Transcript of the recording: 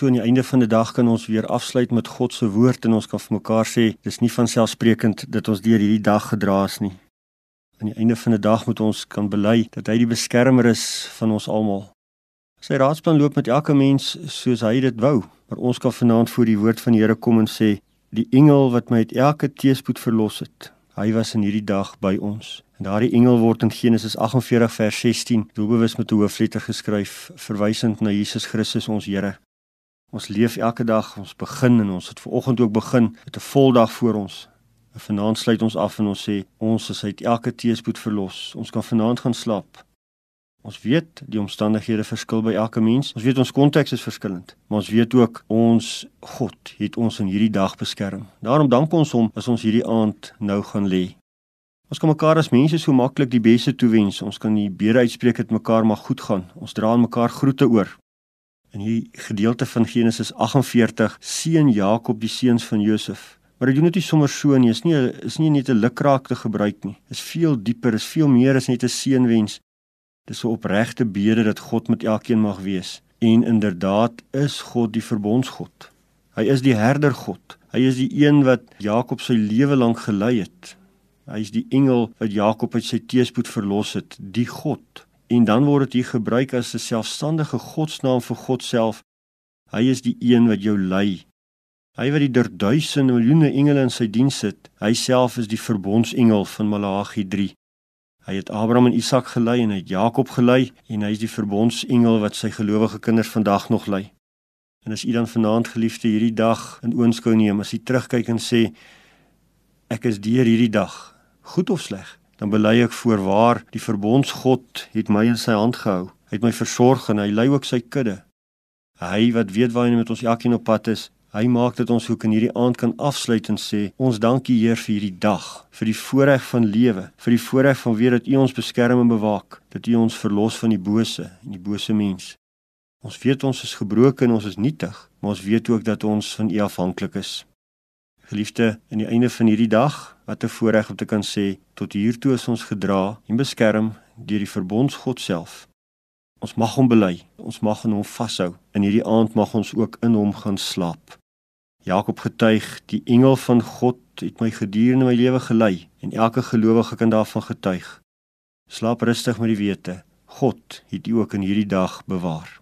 So aan die einde van die dag kan ons weer afsluit met God se woord en ons kan vir mekaar sê dis nie van selfsprekend dat ons deur hierdie dag gedra is nie. Aan die einde van die dag moet ons kan bely dat hy die beskermer is van ons almal. Sy raadsplan loop met elke mens soos hy dit wou, maar ons kan vanaand voor die woord van die Here kom en sê die engel wat my uit elke teëspoed verlos het, hy was in hierdie dag by ons. En daardie engel word in Genesis 48 vers 16 doelbewus met 'n hoofletter geskryf, verwysend na Jesus Christus ons Here. Ons leef elke dag, ons begin en ons het ver oggend ook begin met 'n voldag voor ons. En vanaand sluit ons af en ons sê ons is uit elke teëspoed verlos. Ons kan vanaand gaan slaap. Ons weet die omstandighede verskil by elke mens. Ons weet ons konteks is verskillend, maar ons weet ook ons God het ons in hierdie dag beskerm. Daarom dank ons hom as ons hierdie aand nou gaan lê. Ons kan mekaar as mense so maklik die beste toewens. Ons kan die bede uitspreek dat mekaar mag goed gaan. Ons dra aan mekaar groete oor. In hierdie gedeelte van Genesis 48 seën Jakob die seuns van Josef. Maar hy doen dit nie sommer so nie. Is nie is nie net 'n lukraak te gebruik nie. Is veel dieper, is veel meer as net 'n seënwens. Dis 'n opregte bede dat God met elkeen mag wees. En inderdaad is God die verbondsgod. Hy is die herder God. Hy is die een wat Jakob sy lewe lank gelei het. Hy is die engel wat Jakob uit sy teëspoed verlos het, die God en dan word dit hier gebruik as 'n selfstandige godsnaam vir God self. Hy is die een wat jou lei. Hy wat die duisende miljoene engele in sy diens het. Hy self is die verbondsengel van Malagi 3. Hy het Abraham en Isak gelei en hy het Jakob gelei en hy is die verbondsengel wat sy gelowige kinders vandag nog lei. En as u dan vanaand geliefde hierdie dag in oënskou neem, as u terugkyk en sê ek is deur hierdie dag, goed of sleg, dan bely ek voorwaar die verbondsgod het my in sy hand gehou. Hy het my versorg en hy lei ook sy kudde. Hy wat weet waar hy met ons elkeen op pad is, hy maak dit ons hoek in hierdie aand kan afsluit en sê ons dankie Heer vir hierdie dag, vir die voorreg van lewe, vir die voorreg van weet dat U ons beskerm en bewaak, dat U ons verlos van die bose en die bose mens. Ons weet ons is gebroken en ons is nietig, maar ons weet ook dat ons van U afhanklik is. Geliefde, in die einde van hierdie dag, wat 'n voorreg om te kan sê, tot hier toe is ons gedra en beskerm deur die verbondsgod self. Ons mag hom bely, ons mag in hom vashou. In hierdie aand mag ons ook in hom gaan slaap. Jakob getuig, die engel van God het my gedurende my lewe gelei en elke gelowige kan daarvan getuig. Slaap rustig met die wete, God het u ook in hierdie dag bewaar.